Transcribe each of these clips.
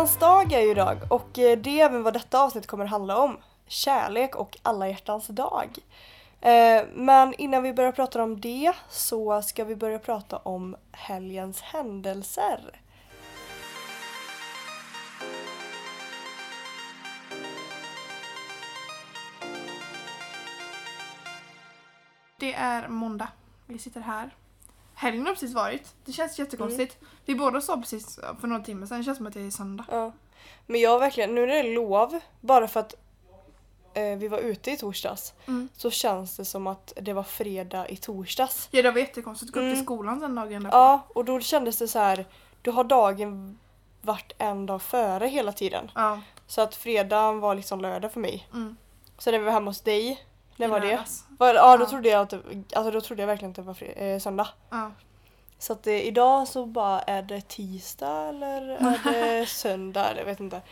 hjärtans dag är ju idag och eh, det är även vad detta avsnitt kommer att handla om. Kärlek och alla hjärtans dag. Eh, men innan vi börjar prata om det så ska vi börja prata om helgens händelser. Det är måndag. Vi sitter här. Helgen har precis varit. Det känns jättekonstigt. Vi båda sa precis för några timmar sedan. Det känns som att det är söndag. Ja. Men jag verkligen, nu när det är lov, bara för att eh, vi var ute i torsdags Mm. så känns det som att det var fredag i torsdags. Ja, det var jättekonstigt att gå upp Mm. till skolan den dagen därpå. Ja, och då kändes det så här, då har dagen varit en dag före hela tiden. Ja. Så att fredagen var liksom lördag för mig. Mm. Sen när vi var hemma hos dig, när var det? Var, ja, då Ja. trodde jag att det, alltså då trodde jag verkligen att det var fre- eh, söndag. Ja. Så att eh, idag så bara är det tisdag eller är det söndag? Jag vet inte.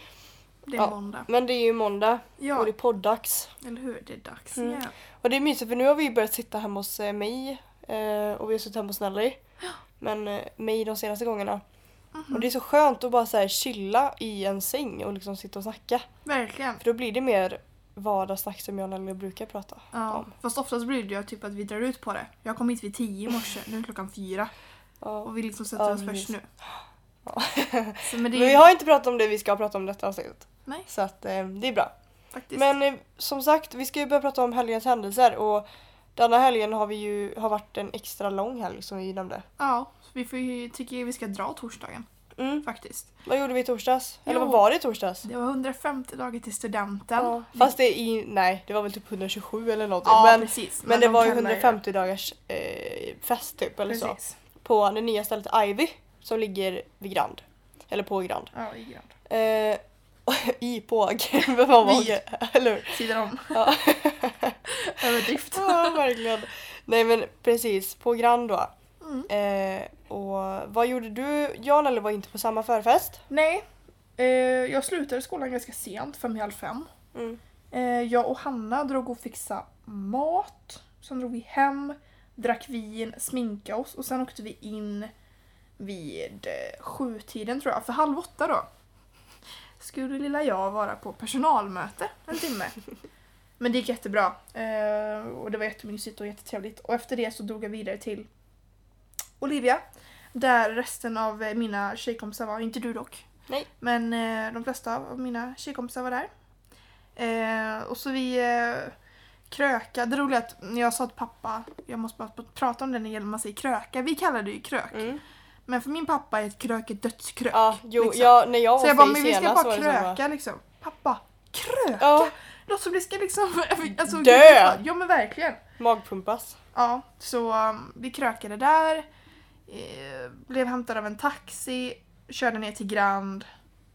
Det är Ja. måndag. Men det är ju måndag Ja, och det är poddags. eller hur? Det är dags Mm. igen. Och det är mysigt för nu har vi börjat sitta hemma hos eh, mig eh, och vi har suttit hemma hos Nelly. Men eh, mig de senaste gångerna. Mhm. Och det är så skönt att bara så här chilla i en säng och liksom sitta och snacka. Verkligen. För då blir det mer vardagssnack som jag och Nelly brukar prata Ja. om. Fast oftast blir det ju typ att vi drar ut på det. Jag kom hit vid tio i morse, nu är klockan fyra. Ja. Och vi liksom sätter Ja, oss först nu. Ja. Så, men det Men vi har inte pratat om det vi ska prata om detta avsnittet. Nej. Så att eh, det är bra. faktiskt. Men eh, som sagt, vi ska ju börja prata om helgens händelser och denna helgen har vi ju har varit en extra lång helg som vi nämnde. Ja, vi får ju, tycker vi ska dra torsdagen Mm. faktiskt. Vad gjorde vi i torsdags? Eller Jo. vad var det i torsdags? Det var 150 dagar till studenten. Ja. Fast det är i, nej det var väl typ 127 eller någonting. Ja, men precis. men det de var ju kallar 150 dagars eh, fest typ eller så. Precis. På det nya stället Ivy som ligger vid Grand. Eller på Grand. Ja, i grad. Eh, I på Vad var det? Eller hur? Sidan om. Ja. Överdrift. ja, verkligen. Nej men precis, på Grand då. Mm. Eh, och vad gjorde du? Jan eller var inte på samma förfest? Nej, eh, jag slutade skolan ganska sent, fem i halv fem. Mm. Eh, jag och Hanna drog och fixade mat. Sen drog vi hem, drack vin, sminkade oss och sen åkte vi in vid eh, sjutiden tror jag. För halv åtta då skulle lilla jag vara på personalmöte en timme. Men det gick jättebra. Eh, och det var jättemysigt och jättetrevligt. Och efter det så drog jag vidare till Olivia. Där resten av eh, mina tjejkompisar var, inte du dock. Nej. Men eh, de flesta av mina tjejkompisar var där. Eh, och så vi eh, kröka. Det roliga är att när jag sa till pappa, jag måste bara prata om det när man säger kröka. Vi kallar det ju krök. Mm. Men för min pappa är ett krök ett dödskrök. Ja, jo, liksom. ja, när jag var så jag bara, men vi ska bara kröka liksom. Pappa, kröka? Ja, låter som det ska liksom... Alltså, Dö! Ja men verkligen. magpumpas. Ja, så um, vi krökade där. Eh, blev hämtad av en taxi. Körde ner till Grand.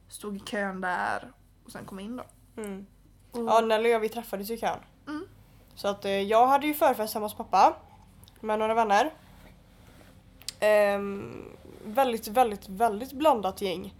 Stod i kön där. Och sen kom in då. Mm. Och, Ja, Nelly och jag vi träffades ju i kön. Mm. Så att eh, jag hade ju förfest hemma hos pappa med några vänner. Ehm, väldigt, väldigt, väldigt blandat gäng.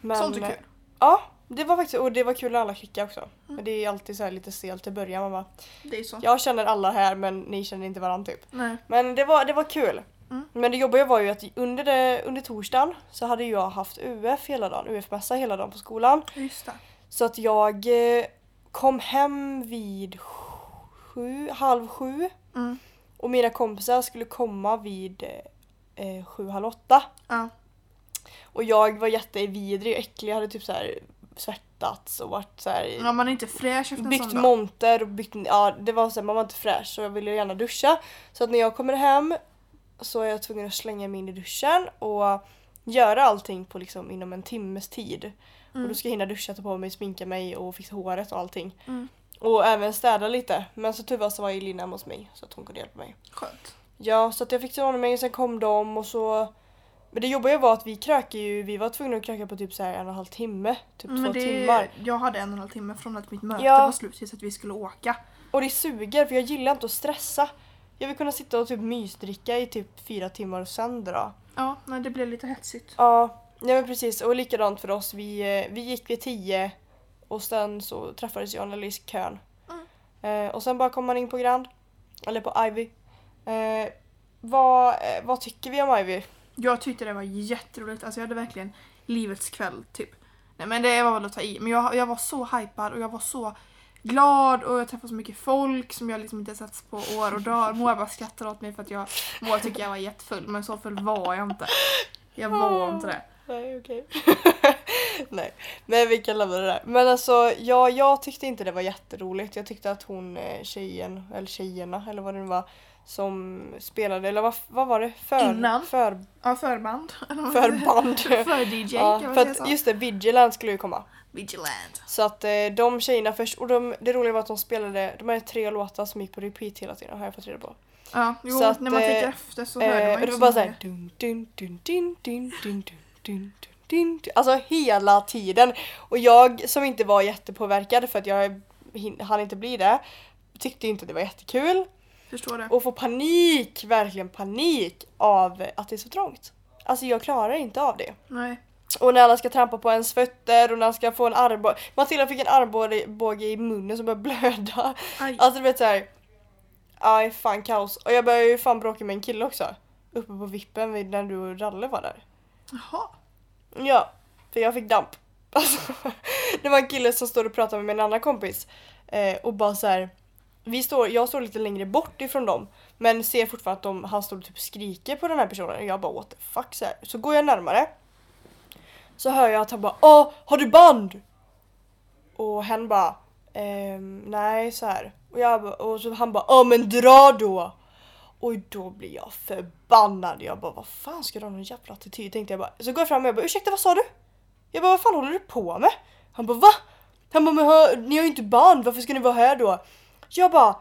Men, Sånt är kul. Ja, det var faktiskt, och det var kul när alla klickade också. Mm. Men det är alltid så här lite stelt i början. Man bara, Det är så. jag känner alla här men ni känner inte varandra typ. Nej. Men det var, det var kul. Mm. Men det jobbiga var ju att under, det, under torsdagen så hade jag haft UF hela dagen, UF-mässa hela dagen på skolan. Just det. Så att jag eh, kom hem vid sju, halv sju Mm. och mina kompisar skulle komma vid eh, sju, halv åtta. Ja. Och jag var jättevidrig och äcklig, jag hade typ så här svettats och varit så här, ja, man är inte fräsch efter byggt monter och byggt, ja det var så här, man var inte fräsch så jag ville gärna duscha. Så att när jag kommer hem så är jag tvungen att slänga mig in i duschen och göra allting på liksom inom en timmes tid. Mm. Och då ska jag hinna duscha, ta på mig, sminka mig och fixa håret och allting. Mm. Och även städa lite. Men så var så var ju Lina hemma hos mig så att hon kunde hjälpa mig. Skönt. Ja, så att jag fixade ordning mig och sen kom de och så men det jobbiga var att vi krökade ju, vi var tvungna att kröka på typ så här en och en halv timme, typ Men två det, timmar. Jag hade en och en halv timme från att mitt möte Ja. var slut tills att vi skulle åka. Och det suger för jag gillar inte att stressa. Jag vill kunna sitta och typ mysdricka i typ fyra timmar och sen dra. Ja, nej, det blev lite hetsigt. Ja, nej men precis. Och likadant för oss. Vi, eh, vi gick vid tio och sen så träffades jag och Nelly i kön. Eh, och sen bara kom man in på Grand. Eller på Ivy. Eh, vad, eh, vad tycker vi om Ivy? Jag tyckte det var jätteroligt. Alltså jag hade verkligen livets kväll typ. Nej men det var väl att ta i. Men jag, jag var så hypad och jag var så glad och jag träffade så mycket folk som jag liksom inte sett på år och dagar. Moa bara skrattar åt mig för att jag, Moa tycker jag var jättefull men så full var jag inte. Jag var inte det. Nej okej. Nej, men vi kan lämna det där. Men alltså ja, jag tyckte inte det var jätteroligt. Jag tyckte att hon eh, tjejen, eller tjejerna eller vad det nu var som spelade, eller vad, vad var det? För, Innan. För, Ja, förband. förband. För-DJ ja, för att, just det, Vigilant skulle ju komma. Vigilant. Så att eh, de tjejerna först, och de, det roliga var att de spelade, de hade tre låtar som gick på repeat hela tiden har jag fått reda på. Ja, jo, Så att, när man eh, tänker efter så hörde man Eh, ju och det var så bara såhär många. dun, dun, dun, dun, dun, dun, dun, dun, dun, dun, dun. Alltså hela tiden. Och jag som inte var jättepåverkad för att jag hann inte bli det tyckte inte det var jättekul Förstår det. och får panik, verkligen panik av att det är så trångt. Alltså jag klarar inte av det. Nej. Och när alla ska trampa på ens fötter och när man ska få en armbåge. Matilda fick en armbåge i munnen som började blöda. Aj. Alltså du vet såhär. Aj fan kaos. Och jag började ju fan bråka med en kille också. Uppe på vippen vid när du och Ralle var där. Jaha. Ja, för jag fick damp. Alltså, det var en kille som står och pratar med en annan kompis. Eh, och bara så här. Vi står, jag står lite längre bort ifrån dem. Men ser fortfarande att de, han står och typ skriker på den här personen. Och jag bara what the fuck så, här. så går jag närmare. Så hör jag att han bara Åh, har du band? Och hen bara ehm, nej så här. Och, jag, och så han bara åh men dra då. Och då blir jag förbannad. Jag bara vad fan ska du ha någon jävla attityd? Tänkte jag bara. Så går jag fram och jag bara ursäkta vad sa du? Jag bara vad fan håller du på med? Han bara va? Han bara men hör, ni har ju inte band, varför ska ni vara här då? Jag bara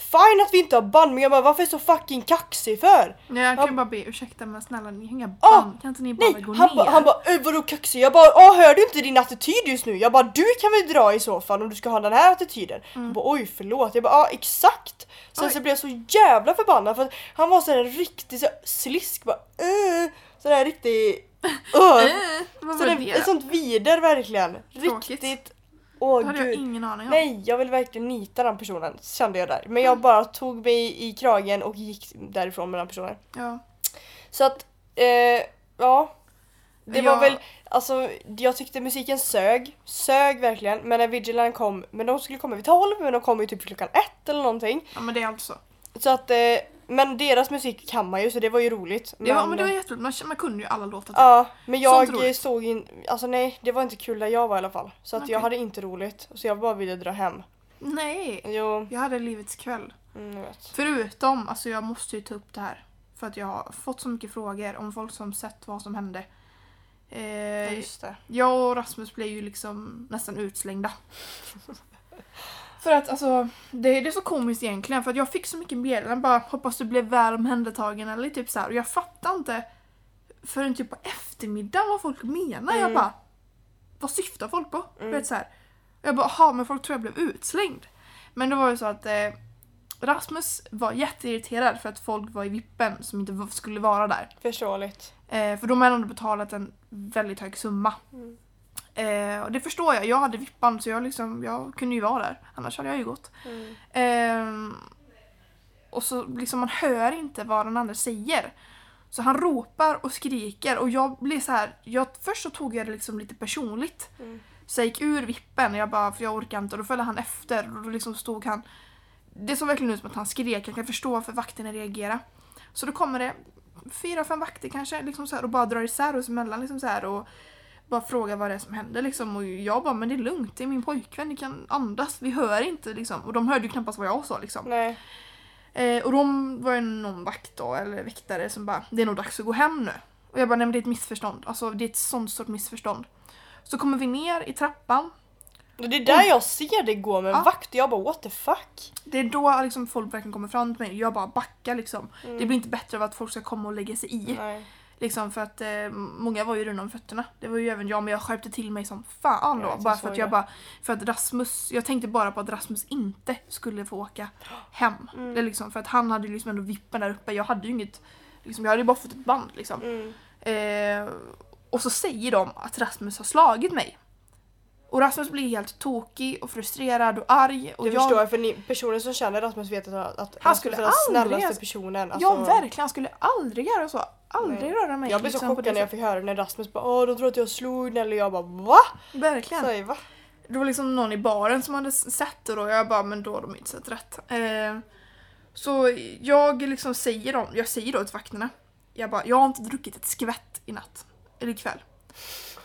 fine att vi inte har band men jag bara varför är du så fucking kaxig för? Nej, jag kan ju bara be ursäkta men snälla ni har inga Ah, band. kan inte ni bara Nej, gå han ner? bara, han bara "Ö, vadå kaxig? Jag bara åh hör du inte din attityd just nu? Jag bara du kan väl dra i så fall om du ska ha den här attityden. Han bara oj förlåt. Jag bara ja exakt. Sen Oj. så blev jag så jävla förbannad för att han var så här en riktig så här slisk bara äh, Sådär riktig uh, vad så det, det? Ett sånt vider verkligen. Tråkigt. Riktigt. Åh det hade jag gud. ingen aning om. Nej, jag vill verkligen nita den personen kände jag där. Men jag bara tog mig i kragen och gick därifrån med den personen. Ja. Så att, eh, ja. Det var Jag- väl, alltså jag tyckte musiken sög. Sög verkligen. Men när Vigilant kom, men de skulle komma vid 12 men de kom ju typ klockan ett eller någonting. ja men det är alltså. Så att, eh, men deras musik kan man ju så det var ju roligt. Det var, men det var jätteroligt, man, man kunde ju alla låtar. typ. Ja, men jag såg in, alltså nej det var inte kul där jag var i alla fall. Så att jag Okej. hade inte roligt. Så jag bara ville dra hem. Nej, Jo, jag hade livets kväll. mm, jag. Förutom, alltså jag måste ju ta upp det här. För att jag har fått så mycket frågor om folk som sett vad som hände. Ja, Eh, det. jag och Rasmus blev ju liksom nästan utslängda. för att alltså, det, det är så komiskt egentligen för att jag fick så mycket meddelanden bara hoppas du blev väl omhändertagen eller typ så här. Och jag fattar inte förrän typ på eftermiddagen vad folk menar. Jag Mm. bara, vad syftar folk på? Mm. Vet, så här. Jag bara, jaha men folk tror jag blev utslängd. Men det var ju så att eh, Rasmus var jätteirriterad för att folk var i vippen som inte skulle vara där. Förståeligt. Eh, för de hade ändå betalat en väldigt hög summa. Mm. Eh, och det förstår jag. Jag hade vippan så jag, liksom, jag kunde ju vara där. Annars hade jag ju gått. Mm. Ehm, och så liksom man hör inte vad den andra säger. Så han ropar och skriker och jag blir så här. Jag, först så tog jag det liksom lite personligt. Mm. Så jag gick ur vippen jag bara, för jag orkar inte. Och då följde han efter och då liksom stod han. Det såg verkligen ut som att han skrek. Jag kan förstå varför vakterna reagerar. Så då kommer det fyra, fem vakter kanske liksom så här, och bara drar isär oss emellan liksom så här, och bara frågar vad det är som händer. Liksom. Och jag bara, men det är lugnt, det är min pojkvän, ni kan andas, vi hör inte. Liksom. Och de hörde ju knappast vad jag sa. Liksom. Nej. Eh, och de var ju någon vakt då, eller väktare som bara, det är nog dags att gå hem nu. Och jag bara, nej men det är ett missförstånd. Alltså det är ett sånt stort missförstånd. Så kommer vi ner i trappan. Och det är där jag ser det gå med en Ja. vakt och jag bara what the fuck. Det är då liksom folk verkligen kommer fram till mig. Jag bara backar liksom. Mm. Det blir inte bättre av att folk ska komma och lägga sig i. Nej. Liksom för att eh, många var ju runda om fötterna. Det var ju även jag men jag skärpte till mig som fan då. Ja, bara för att det. jag bara, för att Rasmus, jag tänkte bara på att Rasmus inte skulle få åka hem. Mm. Det liksom, för att han hade ju liksom ändå vippen där uppe. Jag hade ju inget, liksom, jag hade ju bara fått ett band liksom. Mm. Eh, och så säger de att Rasmus har slagit mig. Och Rasmus blir helt tokig och frustrerad och arg. Och Det jag, förstår jag för ni, personer som känner Rasmus vet att, att Han skulle är den aldrig- snällaste personen. Ja Alltså, verkligen, han skulle aldrig göra så. Aldrig Nej. röra mig. Jag blev så liksom, på chockad när jag fick höra när Rasmus bara åh de tror att jag slog Nelly och jag bara va? Verkligen. Säg va? Det var liksom någon i baren som hade sett det då och jag bara men då har de inte sett rätt. Eh, så jag liksom säger dem, jag säger då till vakterna. Jag bara, jag har inte druckit ett skvätt i natt. Eller ikväll.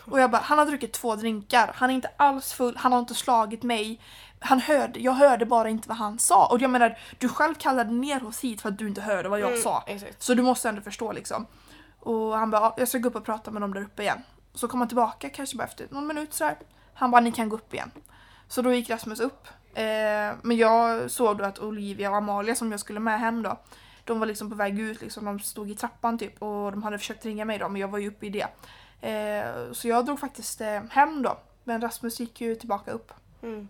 Och jag bara, han har druckit två drinkar. Han är inte alls full, han har inte slagit mig. Han hörde, jag hörde bara inte vad han sa. Och jag menar, du själv kallade ner oss hit för att du inte hörde vad jag Mm, sa. Exakt. Så du måste ändå förstå liksom. Och han bara, "Ja, jag ska gå upp och prata med dem där uppe igen. Så kom han tillbaka kanske bara efter någon minut sådär. Han bara, ni kan gå upp igen. Så då gick Rasmus upp. Eh, men jag såg då att Olivia och Amalia som jag skulle med hem då. De var liksom på väg ut, liksom, de stod i trappan typ och de hade försökt ringa mig då men jag var ju uppe i det. Eh, så jag drog faktiskt eh, hem då. Men Rasmus gick ju tillbaka upp. Mm.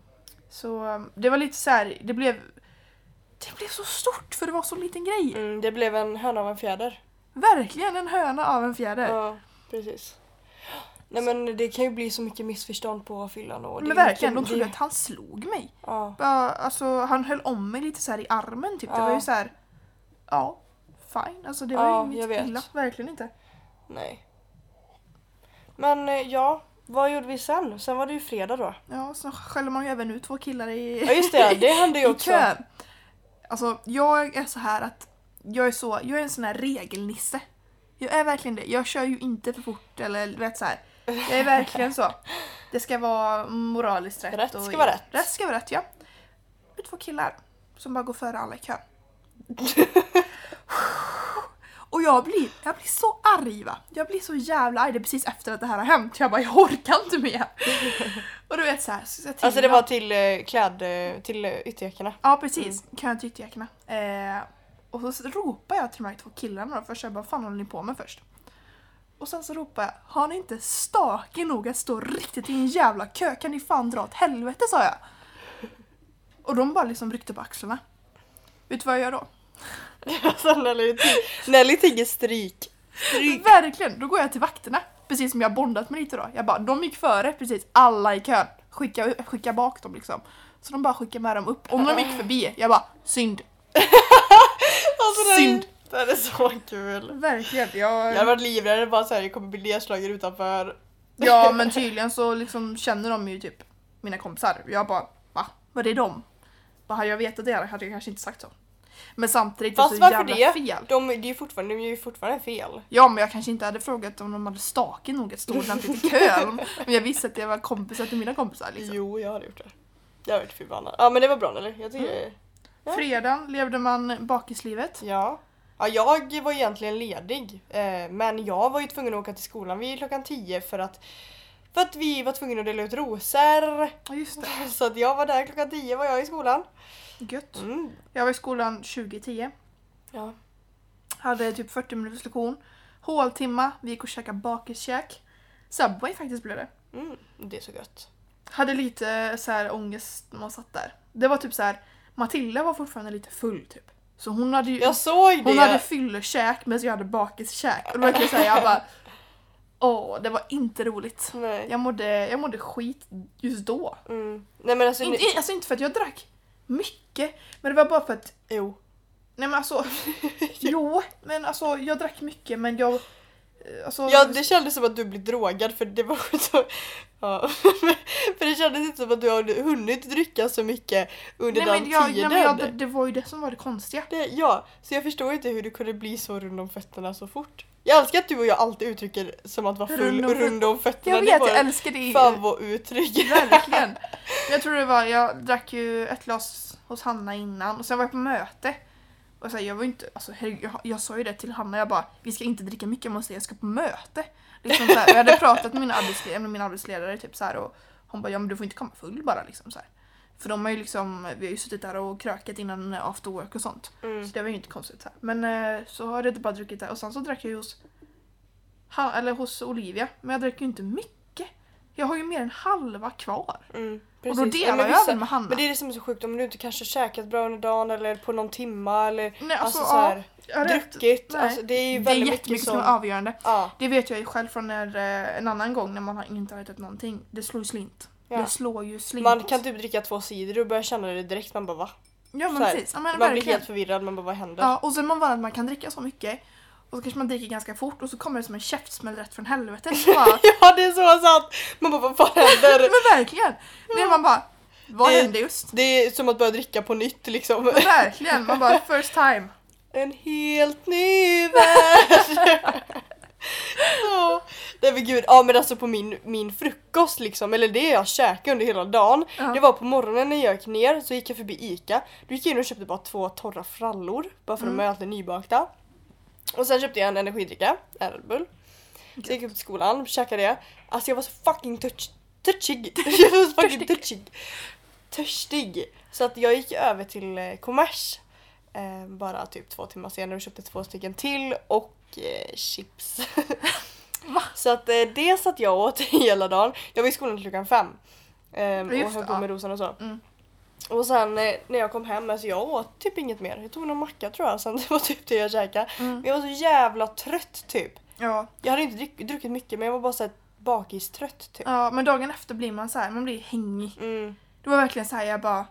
Så eh, det var lite så här, det blev det blev så stort för det var så liten grej. Mm, det blev en höna av en fjäder. Verkligen en höna av en fjäder. Ja, precis. Nej men det kan ju bli så mycket missförstånd på fyllan och det Men verkligen, de mycket- trodde det- att han slog mig. Ja. Alltså, han höll om mig lite så i armen typ. Det Ja. var ju så här. Ja, fine. Alltså det var Ja, ju inget illa. Verkligen inte. Nej. Men eh, ja, vad gjorde vi sen? Sen var det ju fredag då. Ja, så skäller man ju även ut två killar i, Ja just det, det hände ju också. Alltså jag är så här att jag är så, jag är en sån här regelnisse. Jag är verkligen det. Jag kör ju inte för fort eller du vet så här. Jag är verkligen så. Det ska vara moraliskt rätt. Rätt och- ska vara rätt. Rätt ska vara rätt ja. Det är två killar som bara går före alla i kön. Och jag blir, jag blir så arg va. Jag blir så jävla arg. Det är precis efter att det här har hänt. Jag bara, jag orkar inte mer. Och du vet så här. Så Alltså det var till eh, kläd... eh, till eh, ytterjackorna. Ja precis, kön till ytterjackorna. Eh, och så ropar jag till de här två killarna då först. Jag bara, vad fan håller ni på med först? Och sen så ropar jag, har ni inte stake nog att stå riktigt i en jävla kö? Kan ni fan dra åt helvete sa jag. Och de bara liksom ryckte på axlarna. Vet du vad jag gör då? Alltså Nelly, Nelly tigger stryk. Stryk. Verkligen, då går jag till vakterna. Precis som jag bondat med lite då. Jag bara, de gick före precis alla i kön. Skicka, skicka bak dem liksom. Så de bara skickar med dem upp. Och när de gick förbi, jag bara, synd. Alltså, det Synd. Det här är så kul. Verkligen. Jag hade Jag... varit livrädd bara såhär, jag kommer bli nedslagen utanför. Ja men tydligen så liksom känner de ju typ mina kompisar. Jag bara, va? Var är de? Bara, hade jag vetat det hade jag kanske inte sagt så. Men samtidigt Fast är det så varför jävla det? fel. De, det är ju fortfarande, de gör ju fortfarande fel. Ja men jag kanske inte hade frågat om de hade stake nog att stå ordentligt i kön. Men jag visste att det var kompisar till mina kompisar liksom. Jo, jag hade gjort det. Jag varit förbannad. Ja men det var bra eller? Jag tycker Mm. Fredagen levde man bakislivet. Ja. Ja, jag var egentligen ledig. Eh, men jag var ju tvungen att åka till skolan vid klockan 10 för att, för att vi var tvungna att dela ut rosor. Ja. Så att jag var där klockan 10 var jag i skolan. Gött. Mm. Jag var i skolan 2010. Ja. Hade typ 40 minuters lektion. Håltimma, vi gick och käkade bakiskäk. Subway faktiskt blev det. Mm. Det är så gött. Hade lite så här ångest när man satt där. Det var typ så här. Matilda var fortfarande lite full typ. Så hon hade ju Jag såg det! hon hade fyllekäk medan jag hade bakiskäk. Och var verkligen såhär, jag bara Åh, det var inte roligt. Nej. Jag mådde, jag mådde skit just då. Mm. Nej men alltså, Inte, nu- alltså inte för att jag drack mycket, men det var bara för att Jo. Nej men alltså, jo, men alltså jag drack mycket men jag... eh, Alltså, Ja det kändes som att du blev drogad för det var så... Ja. för det kändes inte som att du hade hunnit dricka så mycket under nej, den jag, tiden. nej, men jag, det, det var ju det som var det konstiga. Det, ja, så jag förstår inte hur du kunde bli så rund om fötterna så fort. Jag älskar att du och jag alltid uttrycker som att vara full Rund om och rund om fötterna. Jag vet, jag älskar det. favorituttryck. Verkligen. Jag tror det var, jag drack ju ett glas hos Hanna innan och sen var jag på möte. Och så här, jag var inte, alltså, herregud, jag, jag sa ju det till Hanna, jag bara vi ska inte dricka mycket, måste jag ska på möte. Liksom så här, jag hade pratat med min arbetsledare, min arbetsledare typ så här, och hon bara ja men du får inte komma full bara liksom så här. För de har ju liksom, vi har ju suttit där och krökat innan after work och sånt. Mm. Så det var ju inte konstigt. Så här. Men eh, så har jag inte bara druckit där och sen så drack jag ju hos, eller hos Olivia, men jag drack ju inte mycket. Jag har ju mer än halva kvar. Mm, Och då. Ja, delar men jag även med Hanna. Men det är det som är så sjukt om du inte kanske käkat bra under dagen eller på någon timma eller Nej, alltså, alltså, så ja, här, rätt. druckit. Alltså, det är ju Det är väldigt jättemycket mycket som är som... avgörande. Ja. Det vet jag ju själv från när, eh, en annan gång när man har inte har ätit någonting. Det slår ju slint. Ja. Det slår ju slink Man kan typ dricka två sidor och börja känna det direkt. Man bara va? Ja men precis. Ja, men Man blir helt förvirrad. Man bara vad händer? Ja, och så är man van att man kan dricka så mycket. Och så kanske man dricker ganska fort och så kommer det som en käftsmäll rätt från helvetet. Så bara, Ja det är så sant! Man bara vad fan händer? men verkligen! Det är man bara, vad Det- hände just? Det är som att börja dricka på nytt liksom. Men verkligen, man bara first time. En helt ny värld! Ja. Nej men gud, ja men alltså på min, min frukost liksom, eller det jag käkade under hela dagen. Ja. Det var på morgonen när jag gick ner så gick jag förbi ICA. Då gick jag in och köpte bara två torra frallor. Bara för Mm. de är alltid nybakta. Och sen köpte jag en energidricka, en Red Bull. Så jag gick upp till skolan, käkade det. Alltså jag var så fucking touch, touchig. jag var så fucking Törstig. touchig. Törstig. Så att jag gick över till eh, kommers. Eh, bara typ två timmar senare och köpte två stycken till och eh, chips. Så att eh, det satt jag åt hela dagen. Jag var i skolan till klockan fem. Eh, och Just höll det, på ja. med rosen och så. Mm. Och sen eh, när jag kom hem, alltså jag åt typ inget mer. Jag tog någon macka tror jag, sen det var typ det jag käkade. Mm. Men jag var så jävla trött typ. Ja, Jag hade inte drick, druckit mycket men jag var bara såhär bakistrött typ. ja, men dagen efter blir man så här, man blir hängig. Mm. Det var verkligen så här, jag bara,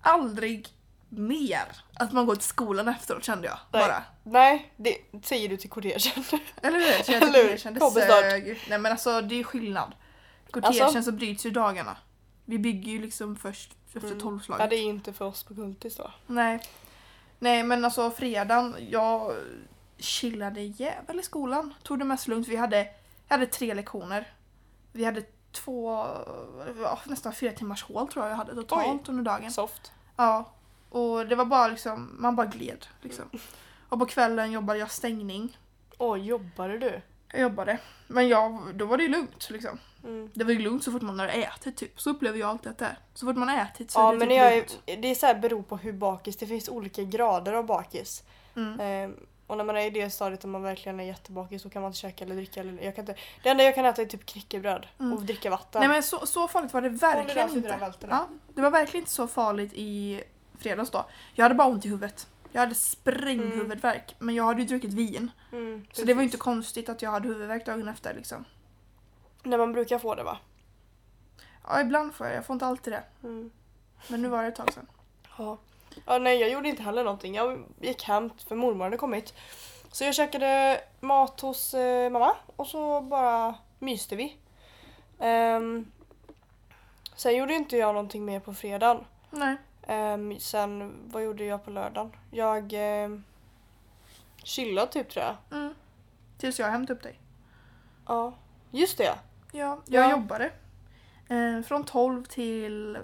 aldrig mer att man går till skolan efteråt kände jag. Nej. Bara. Nej, det säger du till kortegen. Eller hur? Jag tycker hur? det sög. Nej men alltså det är skillnad. Kortegen Alltså? så bryts ju dagarna. Vi bygger ju liksom först efter Mm. tolvslaget. Ja det är inte för oss på Kultis då. Nej. Nej men alltså fredagen, jag chillade jävel i skolan. Tog det mest lugnt. Vi hade, hade tre lektioner. Vi hade två, ja, nästan fyra timmars hål tror jag jag hade totalt under dagen. Soft. Ja. Och det var bara liksom, man bara gled liksom. Och på kvällen jobbade jag stängning. Åh, jobbade du? Jag jobbade. Men jag, då var det ju lugnt liksom. Mm. Det var ju lugnt så fort man hade ätit typ. Så upplever jag alltid att det är. Så fort man har ätit så Ja är det men typ jag är, det är så här, beror på hur bakis, det finns olika grader av bakis. Mm. Ehm, och när man är i det stadiet och man verkligen är jättebakis så kan man inte käka eller dricka. Eller, jag kan inte, det enda jag kan äta är typ knäckebröd Mm. och dricka vatten. Nej men så, så farligt var det verkligen så inte. Ja, det var verkligen inte så farligt i fredags då. Jag hade bara ont i huvudet. Jag hade spränghuvudvärk. Men jag hade ju druckit vin. Mm, Så det var ju inte konstigt att jag hade huvudvärk dagen efter liksom. När man brukar få det va? Ja ibland får jag Jag får inte alltid det. Mm. Men nu var det ett tag sedan. Ja. ja. Nej jag gjorde inte heller någonting. Jag gick hem för mormor hade kommit. Så jag käkade mat hos eh, mamma och så bara myste vi. Um, sen gjorde inte jag någonting mer på fredagen. Nej. Ehm, sen vad gjorde jag på lördagen? Jag um, chillade typ tror jag. Mm. Tills jag hämtade upp dig. Ja, just det. Ja, jag Ja. jobbade. Eh, från 12 till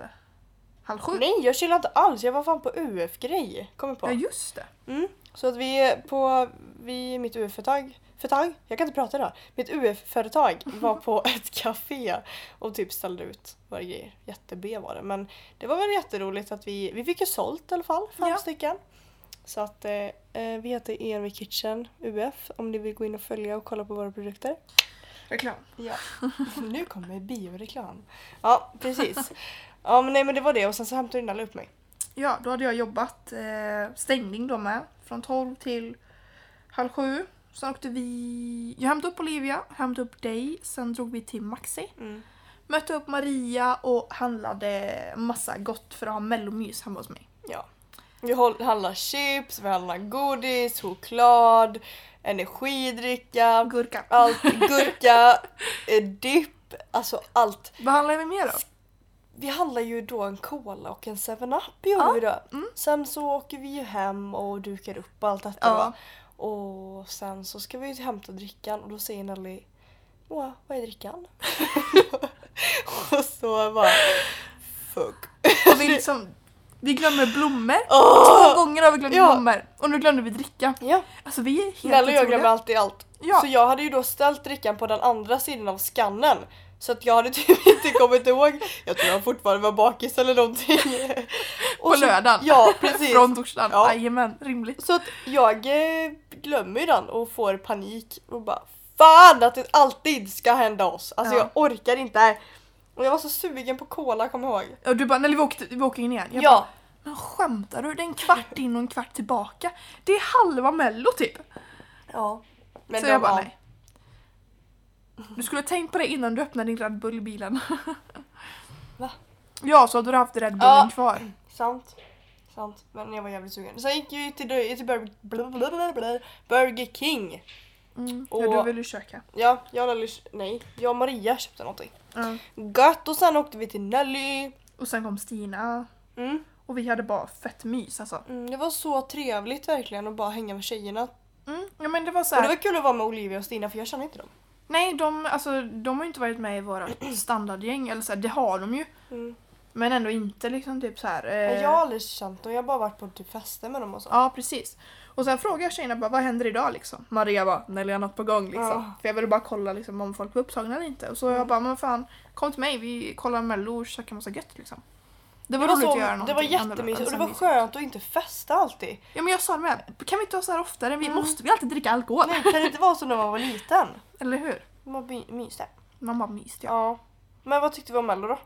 halv sju. Nej jag chillade inte alls. Jag var fan på UF-grej. Kommer på. Ja just det. Mm. Så att vi är på vi, mitt UF-företag, företag, jag kan inte prata idag. Mitt UF-företag var på ett café och typ ställde ut våra grejer. Jätte-B var det men det var väl jätteroligt att vi, vi fick ju sålt i alla fall, fem Ja. stycken. Så att eh, eh, vi heter ENV Kitchen UF om ni vill gå in och följa och kolla på våra produkter. Reklam. Ja. nu kommer bioreklam. Ja precis. Ja men nej men det var det och sen så hämtade Nalla upp mig. Ja, då hade jag jobbat eh, stängning då med. Från 12 till halv sju. Sen åkte vi... Jag hämtade upp Olivia, hämtade upp dig. Sen drog vi till Maxi. Mm. Mötte upp Maria och handlade massa gott för att ha mellomys hemma hos mig. Ja. Vi handlar chips, vi handlar godis, choklad, energidricka, Gurka. allt, gurka, eh, dipp, alltså allt. Vad handlar vi mer då? Vi handlar ju då en cola och en 7-Up gjorde Ja, vi då. mm. Sen så åker vi ju hem och dukar upp allt detta Ja. då. Och sen så ska vi ju hämta drickan och då säger Nelly Moa, vad är drickan? och så bara Fuck. Och vi, liksom, vi glömmer blommor. Åh! Två gånger har vi glömt Ja. blommor. Och nu glömde vi dricka. Ja. Alltså vi är helt Nelly och jag glömmer alltid allt. Ja. Så jag hade ju då ställt drickan på den andra sidan av skannen. Så att jag hade typ inte kommit ihåg. Jag tror jag fortfarande var bakis eller någonting. Och På så- lördagen. Ja precis. Från torsdagen. Ja. Jajamän, rimligt. Så att jag eh, glömmer ju den och får panik och bara Fan att det alltid ska hända oss. Alltså Ja. jag orkar inte. Och jag var så sugen på cola kommer jag ihåg. Och du bara, när vi åkte, vi åker in igen. Jag bara, Ja. men skämtar du? Det är en kvart in och en kvart tillbaka. Det är halva mello typ. ja. Men så jag bara var- nej. Du skulle ha tänkt på det innan du öppnade din Red Bull i bilen. Va? Ja, så hade du haft Red Bullen Ja. kvar. Sant. Sant. Men jag var jävligt sugen. Sen gick vi till, till Burger, blablabla, Burger King. Mm. Och- Ja, du vill ju köka. Ja, jag och Nelly, nej, jag och Maria köpte någonting. Ja. Gött och sen åkte vi till Nelly. Och sen kom Stina. Mm. Och vi hade bara fett mys alltså. Mm, det var så trevligt verkligen att bara hänga med tjejerna. Mm. Ja men det var så Och det här. var kul att vara med Olivia och Stina för jag känner inte dem. Nej, de, alltså, de har ju inte varit med i våra standardgäng. Eller så här, det har de ju. Mm. Men ändå inte liksom typ så här. eh, Jag har aldrig känt dem, jag har bara varit på typ fester med dem och så. Ja, precis. Och sen frågade jag tjejerna bara, vad händer idag liksom? Maria bara, Nelly har något på gång liksom. Ja. För jag ville bara kolla liksom, om folk var upptagna eller inte. Och så jag bara, men fan, kom till mig, vi kollar mello och käkar massa gött liksom. Det var, Det var, roligt så, att göra det någonting var annorlunda. jättemysigt och det var skönt att inte festa alltid. Ja men jag sa det med, kan vi inte ha så här oftare? Vi Mm. måste vi alltid dricka alkohol? Nej, kan det inte vara så när man var liten? Eller hur? Man by- myste. Man bara myst ja. Ja. Men vad tyckte vi om Mello då?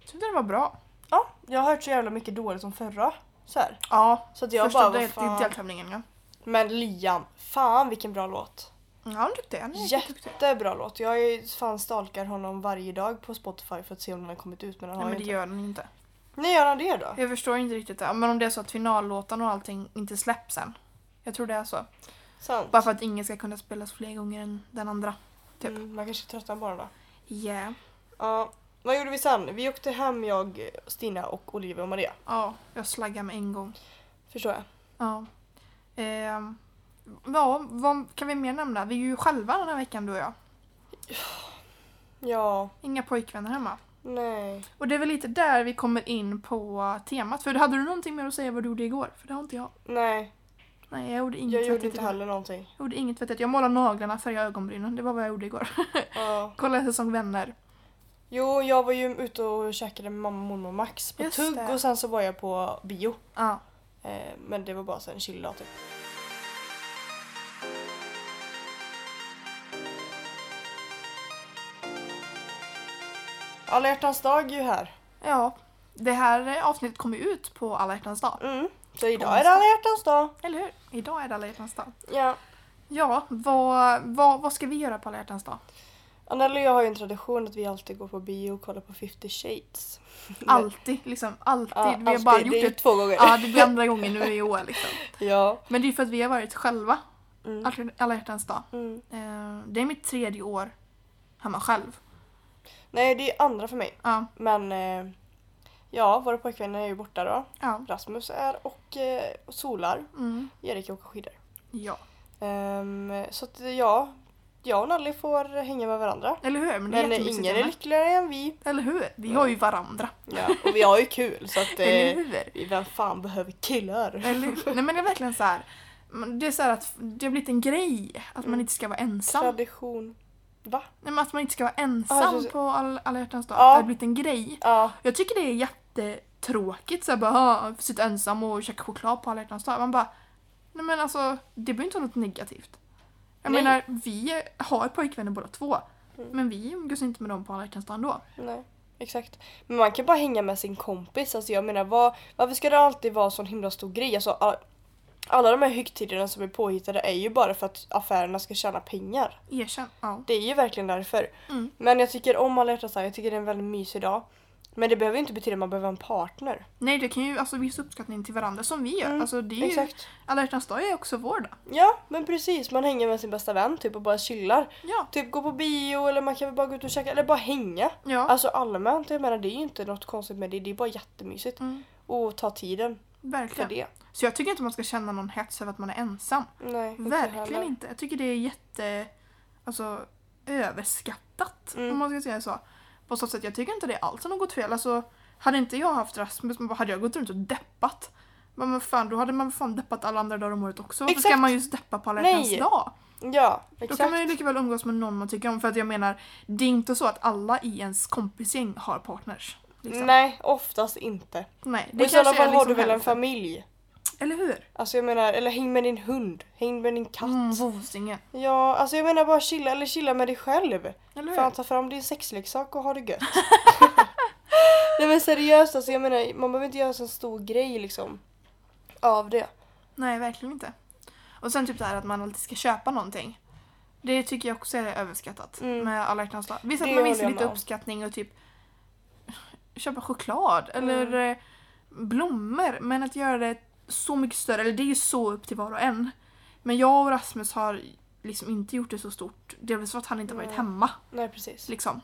Tyckte det var bra. Ja, jag har hört så jävla mycket dåligt om förra. Så, här. Ja, så att jag första bara, del, fan. deltävlingen ja. Men Liam, fan vilken bra låt. Ja, han är duktig. Han är duktig. Jättebra låt. Jag är fan stalkar honom varje dag på Spotify för att se om den har kommit ut men den Nej men det inte. gör han inte. Nej gör han det då? Jag förstår inte riktigt det. Men om det är så att finallåtarna och allting inte släpps än. Jag tror det är så. Sant. Bara för att ingen ska kunna spelas fler gånger än den andra. typ. Mm, man kanske tröttnar på den då. Yeah. Ja. Vad gjorde vi sen? Vi åkte hem jag, Stina och Olivia och Maria. Ja, jag slaggar med en gång. Förstår jag. Ja. Ehm, ja, vad kan vi mer nämna? Vi är ju själva den här veckan du och jag. Ja. Inga pojkvänner hemma. Nej. Och det är väl lite där vi kommer in på temat. För hade du någonting mer att säga vad du gjorde igår? För det har inte jag. Nej. Nej, jag gjorde inget Jag gjorde inte igår. heller någonting. Jag gjorde inget vettigt. Jag målade naglarna, färgade ögonbrynen. Det var vad jag gjorde igår. Ja. Kollade säsong Vänner. Jo, jag var ju ute och käkade med mamma, mormor och Max på Just tugg det. och sen så var jag på bio. Ja. Eh, men det var bara så en chill dag typ. Alla hjärtans dag är ju här. Ja. Det här avsnittet kommer ju ut på alla hjärtans dag. Mm. Så idag är det alla hjärtans dag. Eller hur? Idag är det alla hjärtans dag. Ja. Ja, vad, vad, vad ska vi göra på alla hjärtans dag? Anneli och jag har ju en tradition att vi alltid går på bio och kollar på 50 shades. Alltid, liksom. Alltid. Ja, vi har alltid. bara det gjort ju det. två gånger. Ja, det blir andra gången nu i år liksom. ja. Men det är för att vi har varit själva Mm. alla- alla hjärtans dag. Mm. Eh, Det är mitt tredje år hemma själv. Nej, det är andra för mig. Ja, Men eh, ja, våra pojkvänner är ju borta då. ja. Rasmus är och eh, solar. Mm, Erik åker skidor. ja. Ehm, så att ja, jag och Nalli får hänga med varandra. Eller hur? Men, det är Men jättemysigt ingen är lyckligare än vi. Eller hur? Vi har ju varandra. Ja, och vi har ju kul så att Eller eh, hur? vi- vem fan behöver killar? Eller hur? Nej men det är verkligen så här. men Det är så här att det har blivit en grej att man Mm. inte ska vara ensam. Tradition. Va? Nej, men att man inte ska vara Ah, ensam så- på all, alla hjärtans dag. Ja. Det har blivit en grej. Ja, Jag tycker det är jättetråkigt så här, bara sitta ensam och käka choklad på alla hjärtans dag. Man bara, nej men alltså det behöver inte vara något negativt. Jag Nej. menar, vi har pojkvänner båda två. Mm. Men vi umgås inte med dem på alla hjärtans dag ändå. nej. Exakt. Men man kan bara hänga med sin kompis. Alltså jag menar, vad, varför ska det alltid vara en sån himla stor grej? Alltså, all, alla de här högtiderna som är påhittade är ju bara för att affärerna ska tjäna pengar. Erkänn. Ja. Det är ju verkligen därför. Mm. Men jag tycker om alla hjärtans dag, jag tycker det är en väldigt mysig dag. Men det behöver ju inte betyda att man behöver en partner. Nej, det kan ju alltså visa uppskattning till varandra som vi gör. Mm, Alltså, det är ju, Exakt. alla hjärtans dag är också vår dag. Ja, men precis. Man hänger med sin bästa vän typ och bara chillar. Ja. Typ gå på bio eller man kan väl bara gå ut och käka eller bara hänga. Ja. Alltså allmänt, jag menar det är ju inte något konstigt med det. Det är bara jättemysigt. Mm, Och ta tiden för verkligen. det. Så jag tycker inte man ska känna någon hets över att man är ensam. Nej, inte Verkligen heller. inte. Jag tycker det är jätte... Alltså överskattat. Mm. Om man ska säga så. På så sätt, jag tycker inte det alls är något fel. Alltså, hade inte jag haft Rasmus, men hade jag gått runt och deppat. Men men fan, då hade man fan deppat alla andra dagar om året också. Varför ska Exakt. man just deppa på alla Nej. hjärtans dag? Ja, Då exakt. kan man ju lika väl umgås med någon man tycker om. För att jag menar, det är inte så att alla i ens kompisgäng har partners. Liksom. Nej, oftast inte. Nej, Och det I sådana fall har liksom du väl en familj? Eller hur? Alltså jag menar, eller häng med din hund, häng med din katt. Mm, vosingen. Ja, alltså jag menar bara chilla, eller chilla med dig själv. Eller hur? Fan ta fram din sexleksak och ha det gött. Nej men seriöst alltså jag menar man behöver inte göra så stor grej liksom. Av det. Nej, verkligen inte. Och sen typ det här att man alltid ska köpa någonting. Det tycker jag också är överskattat Mm. med alla hjärtans dag. Visst att Det man visar lite uppskattning och typ köpa choklad eller eh, blommor. Men att göra det så mycket större, eller det är ju så upp till var och en. Men jag och Rasmus har liksom inte gjort det så stort. Delvis för att han inte varit Nej. hemma. Nej precis. Liksom.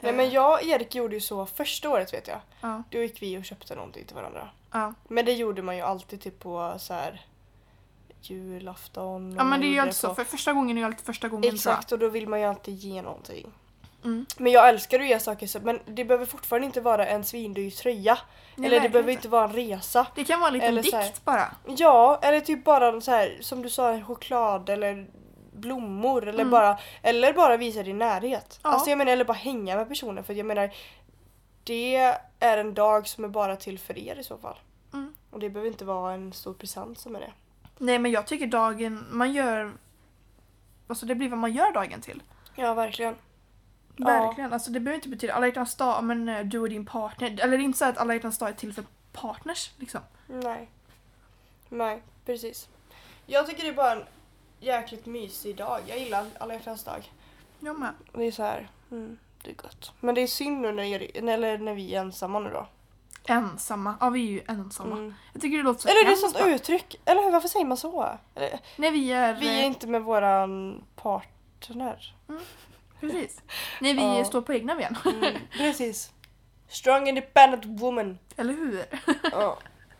Nej men jag och Erik gjorde ju så första året vet jag. Ja, Då gick vi och köpte någonting till varandra. ja. Men det gjorde man ju alltid typ på så här julafton. ja men det är ju alltid så. För första gången är ju alltid första gången Exakt och då vill man ju alltid ge någonting. Mm. Men jag älskar att ge saker så men det behöver fortfarande inte vara en svindyr tröja. Nej, eller det behöver inte vara en resa. Det kan vara en liten Eller så här- dikt bara. Ja, eller typ bara så här som du sa, choklad eller blommor eller Mm. bara eller bara visa din närhet. Ja. Alltså jag menar eller bara hänga med personen för jag menar det är en dag som är bara till för er i så fall. Mm. Och det behöver inte vara en stor present som är det. Nej men jag tycker dagen man gör... Alltså det blir vad man gör dagen till. Ja, verkligen. Ja. Verkligen. Alltså det behöver inte betyda alla hjärtans dag, men eh, du och din partner. Eller det är inte så att alla hjärtans dag är till för partners liksom. Nej. Nej, precis. Jag tycker det är bara en jäkligt mysig dag. Jag gillar alla hjärtans dag. Jag med. Det är så här, mm, det är gott. Men det är synd nu när, jag- eller när vi är ensamma nu då. Ensamma. Ja vi är ju ensamma. Mm. Jag tycker det låter så Eller det är ett sånt uttryck. Eller hur, varför säger man så? Eller, Nej vi är... vi är eh, inte med våran partner. Precis. Nej vi Ja. står på egna ben. Mm, precis. Strong independent woman. Eller hur? Ja,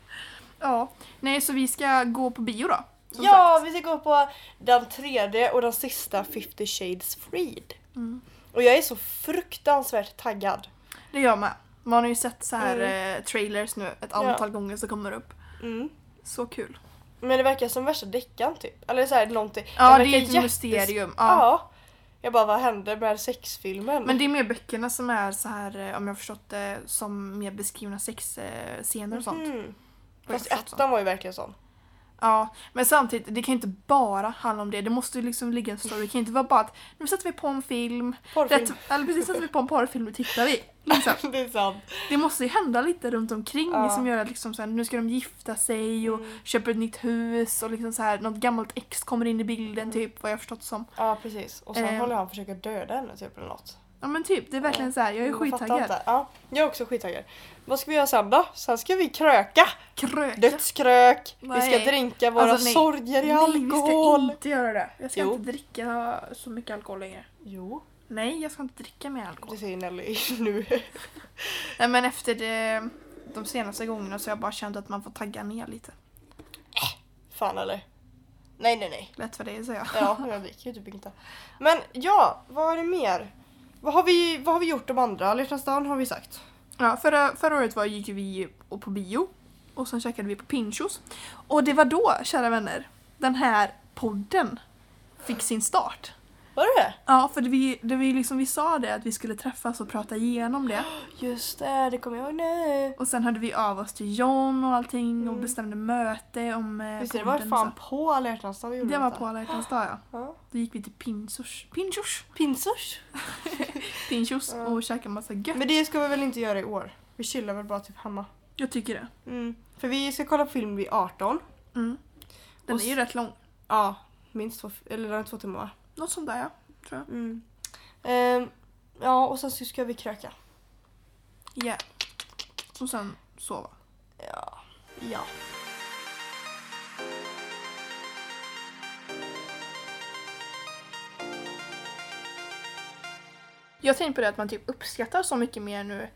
Ja. Nej så vi ska gå på bio då. ja sagt. vi ska gå på den tredje och den sista 50 shades freed. Mm. Och jag är så fruktansvärt taggad. Det gör med. Man har ju sett så här Mm. eh, trailers nu ett antal gånger som kommer upp. Mm. Så kul. Men det verkar som värsta deckaren typ. Eller så här, någonting. Ja det är ett mysterium. Ja. Ja. Jag bara, vad hände med sexfilmen? Men det är mer böckerna som är så här, eh, om jag har förstått det, som mer beskrivna sexscener och sånt. Mm. Jag Fast ettan var ju verkligen sån. Ja, men samtidigt, det kan ju inte bara handla om det. Det måste ju liksom ligga en story. Det kan ju inte vara bara att nu sätter vi på en film, Porrfilm. rätt, eller precis sätter vi på en porrfilm och tittar vi. Liksom. det är sant. Det måste ju hända lite runt omkring Ja. som gör att liksom så här, nu ska de gifta sig och Mm. köper ett nytt hus och liksom så här, något gammalt ex kommer in i bilden typ vad jag förstått som. Ja precis. Och sen Eh. håller han försöka döda henne typ eller något. Ja men typ, det är verkligen så här, jag är Jag skittaggad. Ja, jag är också skittaggad. Vad ska vi göra sen då? Sen ska vi kröka. Kröka. Dödskrök. Vi ska Nej. drinka våra Alltså, nej. sorger i Nej, alkohol. vi ska inte göra det. Jag ska Jo. inte dricka så mycket alkohol längre. Jo, Nej, jag ska inte dricka mer alkohol. det säger Nelly nu. Nej men efter det, de senaste gångerna så har jag bara känt att man får tagga ner lite. Fan eller? Nej nej nej. Lätt för dig säger jag. Ja, jag dricker ju typ inte. Men ja, vad är det mer? Vad har vi, vad har vi gjort de andra? Alla dag har vi sagt. Ja, förra, förra året var, gick vi på bio och sen käkade vi på Pinchos. Och det var då, kära vänner, den här podden fick sin start. Var det det? Ja, för det vi, det vi, liksom, vi sa det att vi skulle träffas och prata igenom det. Just det, det kommer jag ihåg nu. Och sen hörde vi av oss till John och allting och Mm. bestämde möte om eh, Visst är det var fan på alla hjärtans dag vi gjorde det var på alla hjärtans dag ja. Ja. Då gick vi till Pinchos, Pinchos, Pinsors. Pinchos Ja. och käkade massa gött. Men det ska vi väl inte göra i år? Vi chillar väl bara typ hemma. Jag tycker det. Mm. För vi ska kolla på film vid 18. Mm. Den Och är ju rätt lång. Ja, minst två, eller den är två timmar? Något sånt där ja, tror jag. Mm. Ehm, ja, och sen så ska vi kröka. Ja. Och sen sova. Ja. Ja. Jag tänkte på det att man typ uppskattar så mycket mer nu,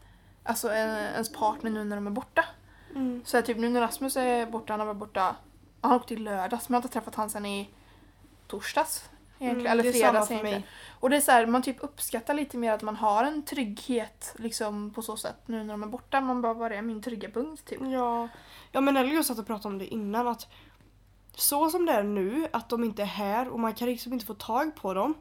alltså en, ens partner nu när de är borta. Mm. Så här, typ nu när Rasmus är borta, han har varit borta, han åkte i lördags men jag har inte träffat han sen i torsdags. Egentligen, Mm, eller fredags egentligen. mig. Och det är så här, man typ uppskattar lite mer att man har en trygghet liksom på så sätt nu när de är borta. Man bara, vad är min trygga punkt typ? Ja. ja, men Ellie satt och pratade om det innan att så som det är nu, att de inte är här och man kan liksom inte få tag på dem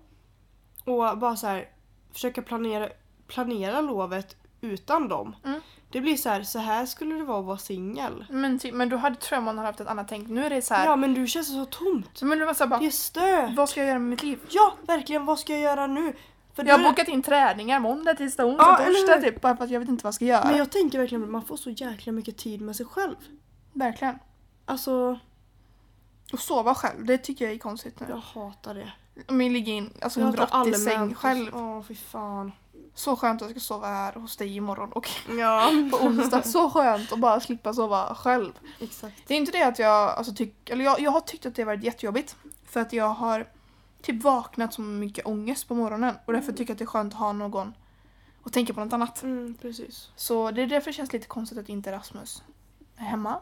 och bara så här försöka planera, planera lovet utan dem. Mm. Det blir så här, så här skulle det vara att vara singel. Men, typ, men då hade, tror jag man hade haft ett annat tänk. Nu är det så här, Ja, men du känns så tomt. men det var så här bara, Det är stö. vad ska jag göra med mitt liv? Ja, verkligen. Vad ska jag göra nu? För Jag har bokat in träningar måndag, tisdag, onsdag, Ja, eller torsdag hur? typ. Bara för att jag vet inte vad jag ska göra. Men jag tänker verkligen att man får så jäkla mycket tid med sig själv. Verkligen. Alltså, Och sova själv, det tycker jag är konstigt nu. jag hatar det. Om jag ligger in alltså Jag hatar 180 säng allmänt. själv. Åh, fy fan. Så skönt att jag ska sova här hos dig imorgon och Ja. på onsdag. Så skönt att bara slippa sova själv. Exakt. Det är inte det att jag, alltså, tyck, eller jag, jag har tyckt att det har varit jättejobbigt. För att jag har typ vaknat så mycket ångest på morgonen. Och därför tycker jag att det är skönt att ha någon och tänka på något annat. Mm, precis. Så det är därför det känns lite konstigt att inte Rasmus är hemma.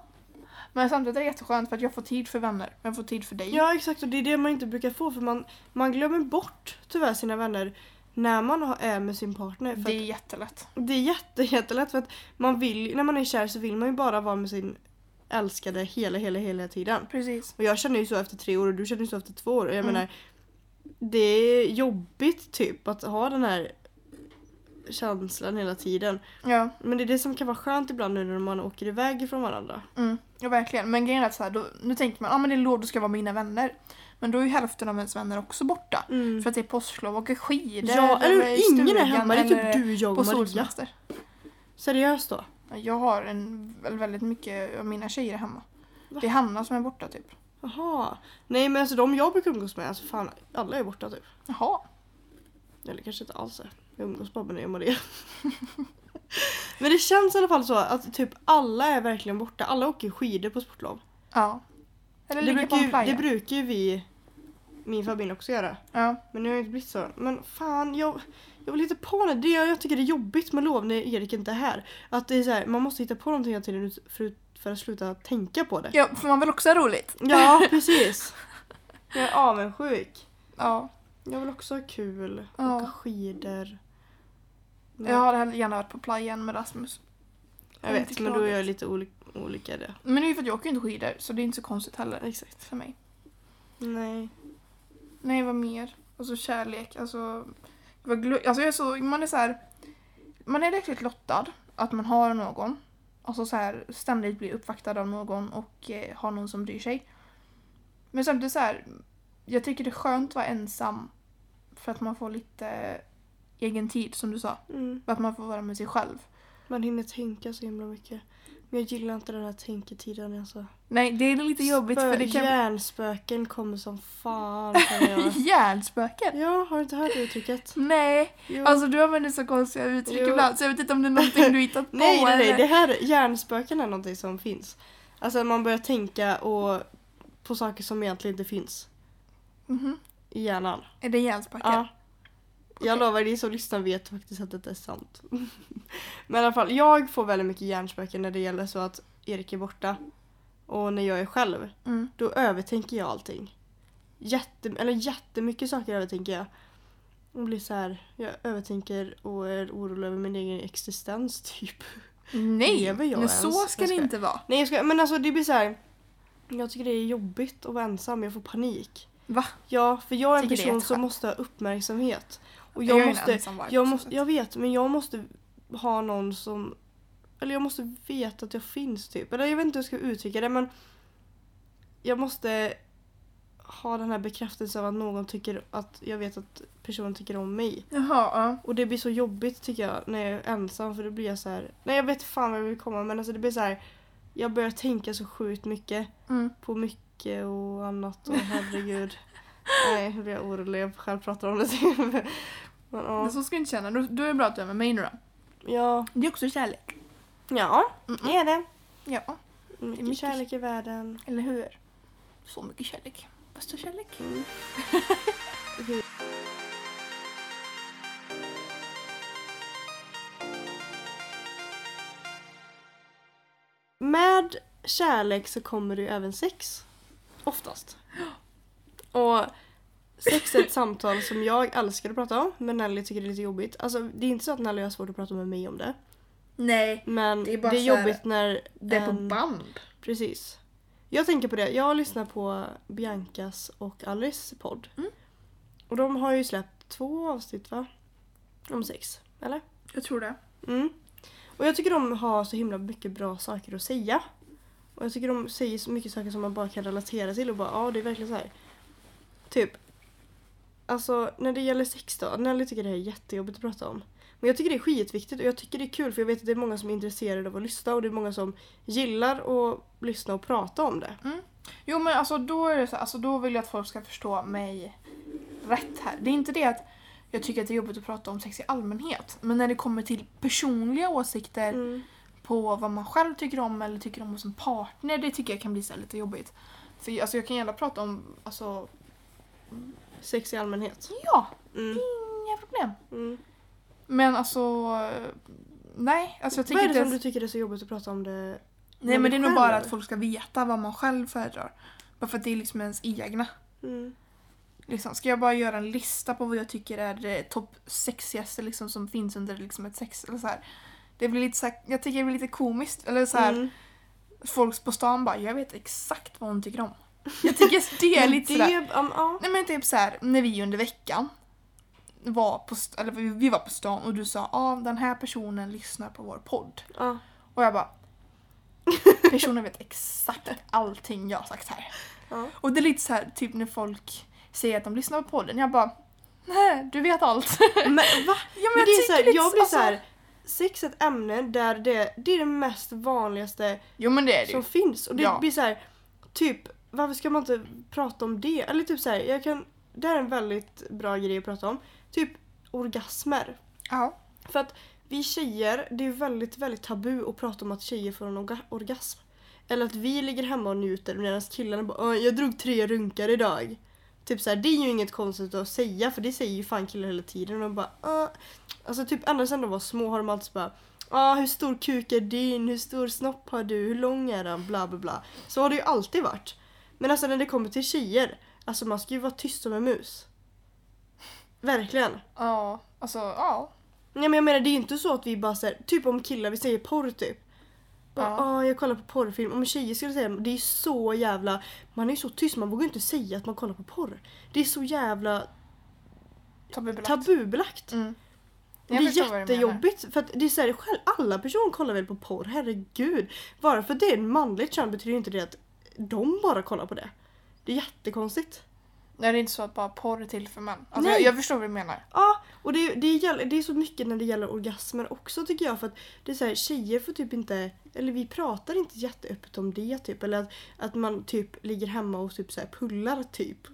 Men samtidigt är det jätteskönt för att jag får tid för vänner. Jag får tid för dig. Ja exakt och det är det man inte brukar få för man, man glömmer bort tyvärr sina vänner när man är med sin partner. Det är jättelätt. det är jätte, jättelätt för att man vill, när man är kär så vill man ju bara vara med sin älskade hela, hela, hela tiden. Precis. Och jag känner ju så efter tre år och du känner ju så efter två år. Och jag Mm. menar, det är jobbigt typ att ha den här känslan hela tiden. Ja, Men det är det som kan vara skönt ibland nu när man åker iväg ifrån varandra. mm, ja verkligen. Men grejen är att så här, då, nu tänker man att ah, men det är lov, då ska vara med mina vänner. Men då är ju hälften av ens vänner också borta. Mm. För att det är påsklov och åker skidor. Ja, eller hur? Ingen är hemma. Det är eller typ du, jag och Maria. Seriöst då? Ja, Jag har en, väl väldigt mycket av mina tjejer hemma. Va? Det är Hanna som är borta typ. Jaha. Nej men alltså de jag brukar umgås med, alltså fan alla är borta typ. Jaha. Eller kanske inte alls är. Jag umgås bara med dig och Maria. men det känns i alla fall så att typ alla är verkligen borta. Alla åker skidor på sportlov. Ja. Eller Det brukar, på en ju, playa. det brukar ju vi, min familj också göra. ja. Men nu har det inte blivit så. Men fan, jag, jag vill hitta på det. det. Jag tycker det är jobbigt med lov när Erik inte är här. Att det är så här, man måste hitta på någonting hela tiden ut- för, för att sluta tänka på det. ja, för man vill också ha roligt. Ja, precis. Jag är avundsjuk. Ja. Jag vill också ha kul, Ja. åka skidor. Jag hade gärna varit på playan med Rasmus. jag vet, men då är jag lite olika, olika det. Men det är ju för att jag åker inte skidor så det är inte så konstigt heller Exakt. för mig. Nej. Nej, vad mer? Alltså kärlek, alltså... Jag alltså jag är så, man är så här, Man är riktigt lottad att man har någon. Alltså så här ständigt blir uppvaktad av någon och eh, har någon som bryr sig. Men samtidigt så här, jag tycker det är skönt att vara ensam. För att man får lite egen tid som du sa. Mm. Att man får vara med sig själv. Man hinner tänka så himla mycket. Men jag gillar inte den här tänketiden alltså. Nej, det är lite jobbigt för det kan... Hjärnspöken kommer som fan. Hjärnspöken? ja, har du inte hört det uttrycket? Nej, Jo. alltså du använder så konstiga uttryck Jo. ibland så jag vet inte om det är någonting du hittat på nej, nej, nej, det här hjärnspöken är någonting som finns. Alltså man börjar tänka och på saker som egentligen inte finns Mhm. i hjärnan. Är det hjärnspöken? Ja. Jag lovar, ni som lyssnar vet faktiskt att detta är sant. Men i alla fall, jag får väldigt mycket hjärnspöken när det gäller så att Erik är borta. Och när jag är själv, Mm. då övertänker jag allting. Jätte, eller jättemycket saker övertänker jag. Och blir så här, jag övertänker och är orolig över min egen existens typ. Nej, men ens? så ska det inte vara. Nej jag ska, men alltså det blir så här. Jag tycker det är jobbigt att vara ensam, jag får panik. Va? Ja, för jag är en Tycker person som måste ha uppmärksamhet. Och Jag, jag, är en måste, jag, måste, jag vet, men jag måste ha någon som... Eller jag måste veta att jag finns typ. Eller jag vet inte hur jag ska uttrycka det men... Jag måste ha den här bekräftelsen av att någon tycker att jag vet att personen tycker om mig. Jaha, ja. Och det blir så jobbigt tycker jag när jag är ensam för då blir jag så här. Nej jag vet fan vad jag vill komma men alltså det blir så här. Jag börjar tänka så sjukt mycket Mm. på mycket och annat och herregud. Nej, nu blir jag orolig. Jag själv pratar om det. Men, ja. Men så ska du inte känna. Då, då är det bra att du är med mig nu då. ja. Det är också kärlek. Ja, det är det. Ja, Mycket mycket. kärlek i världen. eller hur? Så mycket kärlek. Bästa kärlek. Mm. Med kärlek så kommer det ju även sex. Oftast. Och sex är ett samtal som jag älskar att prata om men Nelly tycker det är lite jobbigt. Alltså det är inte så att Nelly har svårt att prata med mig om det. Nej, Men Det det är är, bara så här- jobbigt när... det är på en- band. Precis. Jag tänker på det. Jag lyssnar på Biancas och Alice podd. Mm. Och de har ju släppt två avsnitt va? Om sex. Eller? Jag tror det. Mm. Och jag tycker de har så himla mycket bra saker att säga. Och jag tycker de säger så mycket saker som man bara kan relatera till och bara ja det är verkligen så här. Typ. Alltså när det gäller sex då. Nelly tycker det här är jättejobbigt att prata om. Men jag tycker det är skitviktigt och jag tycker det är kul för jag vet att det är många som är intresserade av att lyssna och det är många som gillar att lyssna och prata om det. Jo men alltså då är det så alltså då vill jag att folk ska förstå mig rätt här. Det är inte det att jag tycker att det är jobbigt att prata om sex i allmänhet. Men när det kommer till personliga åsikter Mm. på vad man själv tycker om eller tycker om hos en partner, det tycker jag kan bli så lite jobbigt. För alltså, jag kan gärna prata om, alltså, Sex i allmänhet. ja, Mm. inga problem. Mm. Men alltså, nej. Alltså jag Vad tycker är det inte som du tycker är så jobbigt att prata om det? Nej men det är nog bara att folk ska veta vad man själv föredrar. Bara för att det är liksom ens egna. Mm. Liksom, ska jag bara göra en lista på vad jag tycker är det topp sexigaste liksom, som finns under liksom, ett sex eller så här. Det blir lite så här, jag tycker det blir lite komiskt. Eller så här, Mm. folk på stan bara, jag vet exakt vad hon tycker om. Jag tycker det är Men lite sådär. um, ja. Nej men typ så här, när vi under veckan var på, eller vi- var på stan och du sa ah, den här personen lyssnar på vår podd. Ja. Och jag bara personen vet exakt allting jag har sagt här. Ja. Och det är lite så här typ när folk säger att de lyssnar på podden. Jag bara nej du vet allt. Men va? ja, Men det är så här, lite jag blir alltså- så här. Sex är ett ämne där det, det är det mest vanligaste Jo men det det som finns. Och det Ja. blir så här, typ, varför ska man inte prata om det? Eller typ så här, jag kan, det här är en väldigt bra grej att prata om. Typ orgasmer. Ja. För att vi tjejer, det är väldigt, väldigt tabu att prata om att tjejer får en orga- orgasm. Eller att vi ligger hemma och njuter medan killarna bara "Åh, jag drog tre runkar idag. Typ så här, det är ju inget konstigt att säga för det säger ju fan killar hela tiden och bara "Åh." Alltså typ ända sedan de var små har de alltid bara ah, hur stor kuk är din? Hur stor snopp har du? Hur lång är den? Bla bla bla. Så har det ju alltid varit. Men alltså när det kommer till tjejer, alltså man ska ju vara tyst som en mus. Verkligen. Ja. Alltså ja. Nej men jag menar det är ju inte så att vi bara säger typ om killar, vi säger porr typ. Bara, Ja. "Ah, jag kollar på porrfilm. Om tjejer skulle säga det är så jävla, man är ju så tyst, man vågar ju inte säga att man kollar på porr. Det är så jävla Tabubelagt. tabubelagt. Mm. Det är jättejobbigt för att det är så här, själv, alla personer kollar väl på porr, herregud. Bara för att det är en manligt kön betyder ju inte det att de bara kollar på det. Det är jättekonstigt. Nej det är inte så att bara porr är till för män. Alltså, Nej. jag, jag förstår vad du menar. Ja, och det, det, gäller, det är så mycket när det gäller orgasmer också tycker jag. För att det är så här, tjejer får typ inte, eller vi pratar inte jätteöppet om det typ. Eller att, att man typ ligger hemma och typ så här pullar typ.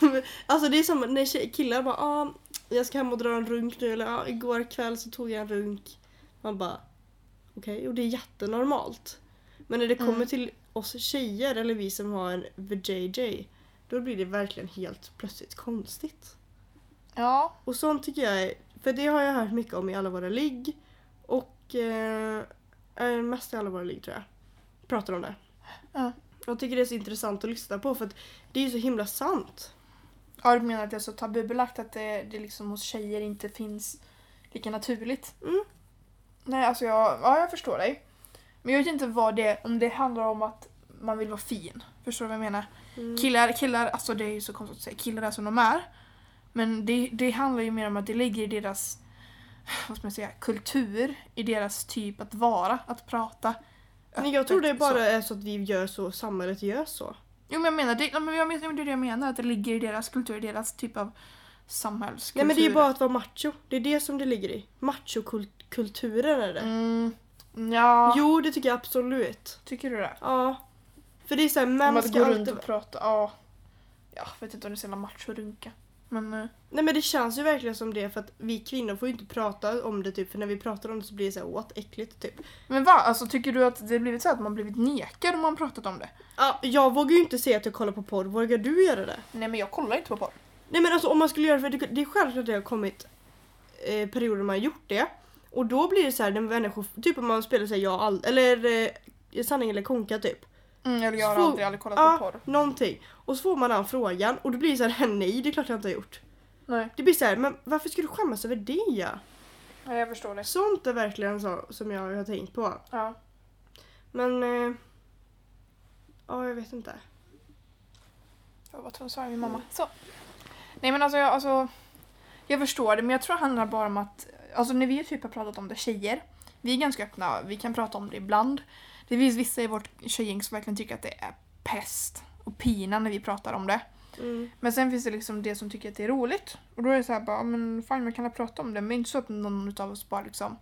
alltså det är som när tjej, killar bara ah, jag ska hem och dra en runk nu. Eller ah, igår kväll så tog jag en runk. Man bara okej, och det är jättenormalt. Men när det kommer Mm. till oss tjejer eller vi som har en VJJ. Då blir det verkligen helt plötsligt konstigt. Ja. Och sånt tycker jag är, för det har jag hört mycket om i alla våra ligg. Och eh, eh, mest i alla våra ligg tror jag. Pratar om det. Ja. Jag tycker det är så intressant att lyssna på för att det är ju så himla sant. Ja du menar att det är så tabubelagt att det, det liksom hos tjejer inte finns lika naturligt? Mm. Nej alltså jag, ja, jag förstår dig. Men jag vet inte vad det om det handlar om att man vill vara fin. Förstår du vad jag menar? Mm. Killar, killar, alltså det är ju så konstigt att säga, killar är som de är. Men det, det handlar ju mer om att det ligger i deras, vad ska man säga, kultur, i deras typ att vara, att prata. Men jag tror det bara så. är så att vi gör så, samhället gör så. Jo men jag menar, det, men jag menar, det är det jag menar, att det ligger i deras kultur, i deras typ av samhällskultur. Nej men det är bara att vara macho. Det är det som det ligger i. Machokulturen är det. Mm, ja, Jo det tycker jag absolut. tycker du det? Ja. För det är såhär, Om män att ska gå alltid... runt och prata, ja. Ja, jag vet inte om det är så jävla macho runka. Men eh, Nej men det känns ju verkligen som det för att vi kvinnor får ju inte prata om det typ för när vi pratar om det så blir det såhär åt äckligt typ. Men va? Alltså tycker du att det har blivit så att man blivit nekad om man pratat om det? Ja, jag vågar ju inte säga att jag kollar på porr, vågar du göra det? Nej men jag kollar inte på porr. Nej men alltså om man skulle göra det, för det, det är självklart att det har kommit eh, perioder man har gjort det. Och då blir det så här när människor, typ om man spelar sig jag all, eller eh, sanning eller konka typ. Mm, eller jag har aldrig, aldrig kollat Ja, på porr. någonting. Och så får man den frågan och då blir det så här nej det är klart jag inte har gjort. Nej. Det blir så här, men varför ska du skämmas över det? Ja? Jag förstår det. Sånt är verkligen så som jag har tänkt på. Ja. Men... Eh, ja, jag vet inte. Jag var tvungen att min mamma. Så. Nej men alltså jag, alltså jag förstår det men jag tror det handlar bara om att alltså när vi typ har pratat om det tjejer vi är ganska öppna, vi kan prata om det ibland. Det finns vissa i vårt tjejgäng som verkligen tycker att det är pest och pina när vi pratar om det. Mm. Men sen finns det liksom det som tycker att det är roligt. Och då är det så här bara, "Ja, men fine man kan väl prata om det. Men inte så att någon av oss bara liksom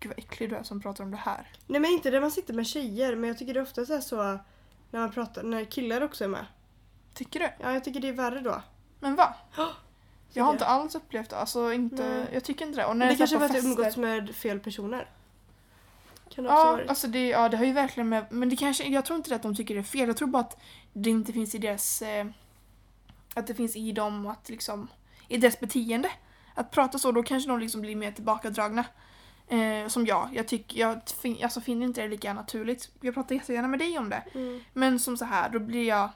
Gud vad äcklig du är som pratar om det här. Nej men inte när man sitter med tjejer men jag tycker det ofta är så när man pratar, när killar också är med. Tycker du? Ja jag tycker det är värre då. Men va? Jag har inte alls upplevt det. Alltså inte, Nej. jag tycker inte det. Och när det kanske för att du umgåtts med fel personer. Kan det Ja, alltså det, ja, det har ju verkligen med... Men det kanske, jag tror inte att de tycker det är fel. Jag tror bara att det inte finns i deras... Eh, att det finns i dem att liksom... I deras beteende. Att prata så, då kanske de liksom blir mer tillbakadragna. Eh, som jag. Jag, tycker, jag fin, alltså, finner inte det lika naturligt. Jag pratar jättegärna med dig om det. Mm. Men som så här, då blir jag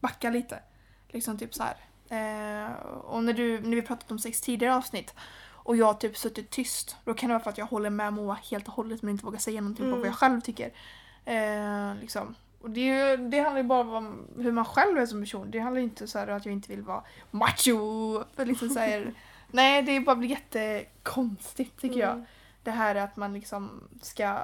backa lite. Liksom typ så här. Eh, och när, du, när vi pratat om sex tidigare avsnitt och jag typ suttit tyst, då kan det vara för att jag håller med Moa helt och hållet men inte vågar säga någonting på Mm. vad jag själv tycker. Eh, liksom. Och det, det handlar ju bara om hur man själv är som person. Det handlar inte så här att jag inte vill vara macho. För liksom så här, nej, det bara blir jättekonstigt tycker jag. Mm. Det här att man liksom ska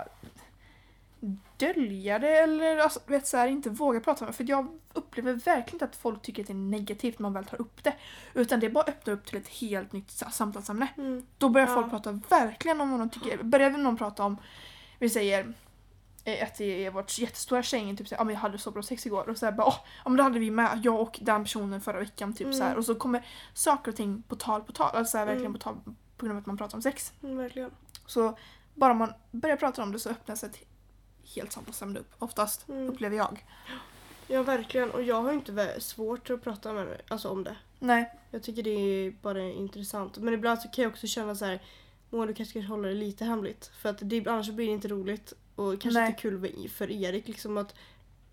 dölja det eller alltså, vet, så här, inte våga prata om det. För jag upplever verkligen inte att folk tycker att det är negativt när man väl tar upp det. Utan det bara öppnar upp till ett helt nytt sa- samtalsämne. Mm. Då börjar Ja. folk prata verkligen om vad de tycker. Börjar någon prata om, vi säger eh, att det är vårt jättestora tjejen typ såhär, ja men jag hade så bra sex igår och så här, bara, åh, ja men det hade vi med, jag och den personen förra veckan typ Mm. så här. och så kommer saker och ting på tal på tal, alltså så här, verkligen Mm. på tal på grund av att man pratar om sex. Mm, verkligen. Så bara man börjar prata om det så öppnas ett helt samtalsämne upp, oftast, Mm. upplever jag. Ja, verkligen. Och jag har inte svårt att prata med mig, alltså om det. Nej, Jag tycker det är bara intressant. Men ibland så kan jag också känna så här Moa du kanske ska hålla det lite hemligt. För att det, annars blir det inte roligt. Och kanske Nej. inte kul för Erik liksom att...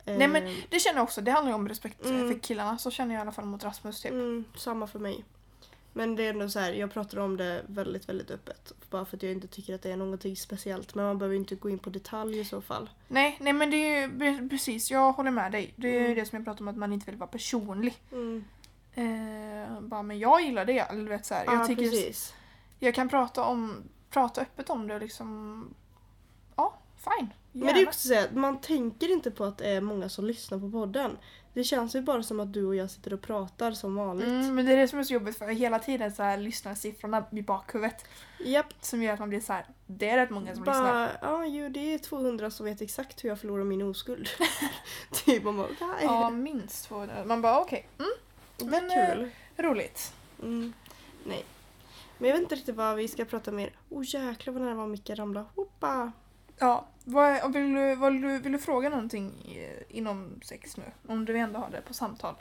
Nej, men eh, det känner jag också, det handlar ju om respekt eh, Mm. för killarna, så känner jag i alla fall mot Rasmus typ. Mm, samma för mig. Men det är ändå så här, jag pratar om det väldigt, väldigt öppet. Bara för att jag inte tycker att det är någonting speciellt. Men man behöver inte gå in på detalj i så fall. Nej, nej men det är ju pre- precis, jag håller med dig. Det är ju Mm. det som jag pratar om att man inte vill vara personlig. Mm. Eh, bara, men jag gillar det. Eller, vet, så här. Ja, jag, tycker, precis. jag kan prata, om, prata öppet om det och liksom... Fine. Men det är Gärna. också så här, man tänker inte på att det är många som lyssnar på podden. Det känns ju bara som att du och jag sitter och pratar som vanligt. Mm, men det är det som är så jobbigt för hela tiden så här lyssnar siffrorna i bakhuvudet. Japp. Som gör att man blir så här. det är rätt många som lyssnar. Bara, ja jo det är 200 som vet exakt hur jag förlorar min oskuld. typ man bara okej. Ja, minst 200. Man bara okej. Mm, men, men kul. roligt. Mm. Nej. Men jag vet inte riktigt vad vi ska prata mer. Oh jäklar vad nära var micken ramlade. Hoppa. Ja, vad, vill, du, vad, vill, du, vill du fråga någonting i- inom sex nu? Om du ändå har det på samtal.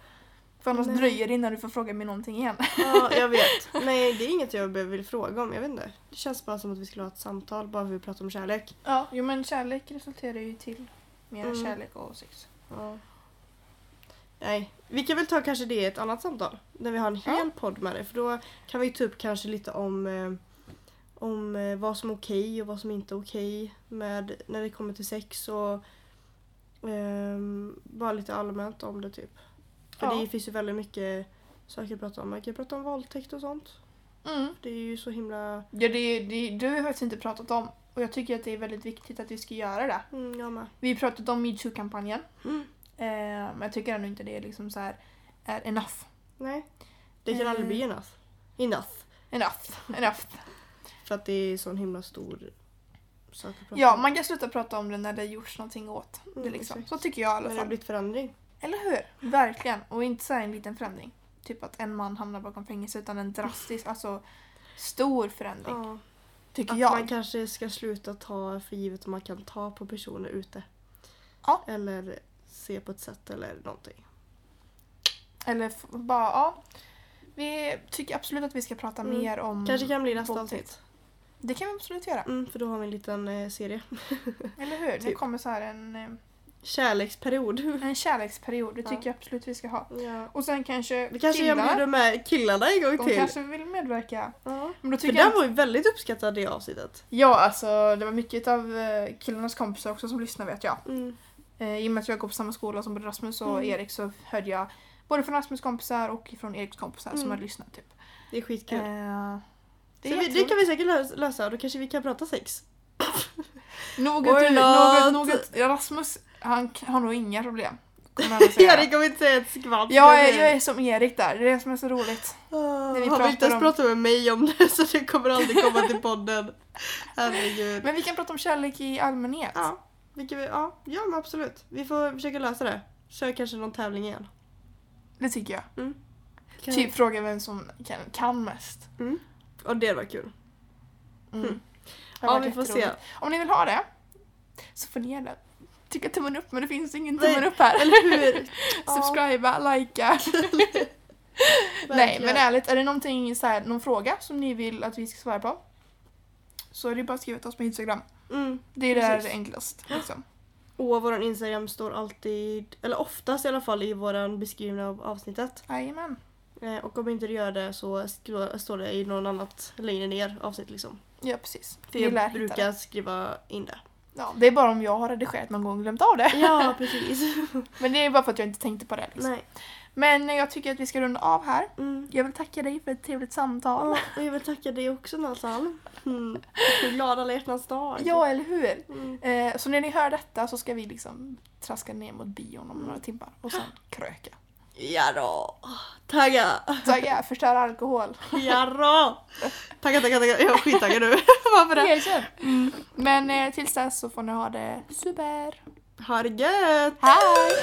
För annars Nej. dröjer det innan du får fråga mig någonting igen. Ja jag vet. Nej det är inget jag vill fråga om. Jag vet inte. Det känns bara som att vi skulle ha ett samtal bara för att vi pratar om kärlek. Ja, jo men kärlek resulterar ju till mer Mm. kärlek och sex. Ja. Nej, vi kan väl ta kanske det i ett annat samtal. När vi har en hel Ja. podd med det. För då kan vi ta upp kanske lite om, eh, om eh, vad som är okej och vad som inte är okej med när det kommer till sex och ehm, bara lite allmänt om det typ. För Ja. det finns ju väldigt mycket saker att prata om. Man kan prata om våldtäkt och sånt. Mm. Det är ju så himla... Ja, det, det, det har vi faktiskt inte pratat om. Och jag tycker att det är väldigt viktigt att vi ska göra det. Mm. Vi har pratat om metoo-kampanjen. Mm. Eh, men jag tycker ändå inte det är liksom så här, är enough. Nej. Det kan aldrig bli Eh. enough. Enough. Enough. Enough. För att det är sån himla stor sak att prata Ja, om. man kan sluta prata om det när det gjorts någonting åt det. Mm, Liksom. exakt. Så tycker jag i alla När det har fall. blivit förändring. Eller hur? Verkligen. Och inte så här en liten förändring. Typ att en man hamnar bakom fängelse utan en drastisk, alltså stor förändring. Ja. Tycker Att jag. man kanske ska sluta ta för givet att man kan ta på personer ute. Ja. Eller se på ett sätt eller någonting. Eller f- bara, ja. Vi tycker absolut att vi ska prata Mm. mer om Kanske kan bli nästa våldtäkt. avsnitt. Det kan vi absolut göra. Mm, för då har vi en liten eh, serie. Eller hur? Det Typ. kommer så här en, eh, Kärleksperiod. en kärleksperiod. Det Ja. tycker jag absolut vi ska ha. ja. Och sen kanske Det kanske jag killar, bjuder med killarna en gång de till. kanske vill medverka. Ja. Men då För tycker den jag var ju väldigt uppskattad det avsnittet. Ja, alltså det var mycket av eh, killarnas kompisar också som lyssnade vet jag. Mm. Eh, I och med att jag går på samma skola som både Rasmus och Mm. Erik så hörde jag både från Rasmus kompisar och från Eriks kompisar som Mm. hade lyssnat. Typ. Det är skitkul. Eh, det, Så vi, det kan vi säkert lösa- och då kanske vi kan prata sex. Något, Why något, något, ja, Rasmus han har nog inga problem. Erik kommer inte säga ett skvatt. jag, är, jag är som Erik där, det är det som är så roligt. När vi han vill inte ens om- prata med mig om det så det kommer aldrig komma till podden. Herregud. Men vi kan prata om kärlek i allmänhet. Ja, vilket vi, ja, ja men absolut. Vi får försöka lösa det. Kör kanske någon tävling igen. Det tycker jag. Mm. Typ fråga vem som kan, kan mest. Och det var kul. Mm. Mm. Det har Ja, vi får se. Om ni vill ha det så får ni gärna trycka tummen upp men det finns ingen tummen upp här. Eller hur? Subscriba, likea. Nej men ärligt, är det någonting, så här, någon fråga som ni vill att vi ska svara på? Så är det bara att skriva till oss på Instagram. Mm. Det är där Precis. enklast. Liksom. Och vår Instagram står alltid, eller oftast i alla fall, i vår beskrivning av avsnittet. Jajamän. Eh, och om inte det gör det så står det i någon annat längre ner avsnitt liksom. Ja precis. För jag brukar det. skriva in det. Ja, det är bara om jag har redigerat någon gång och glömt av det. Ja, precis. Men det är bara för att jag inte tänkte på det. Liksom. Nej. Men jag tycker att vi ska runda av här. Mm. Jag vill tacka dig för ett trevligt samtal. Ja, och jag vill tacka dig också Nathan. Mm. Glad alla hjärtans dag. Ja, eller hur? Mm. Eh, så när ni hör detta så ska vi liksom traska ner mot bion om några timmar och sen kröka. Ja då. Tagga. Tagga, förstöra alkohol. Ja då. Tagga, tagga, tagga. Jag är skittaggad nu. Varför det? Erkänn. Men eh, tills dess så får ni ha det super. Ha det gött. Hej!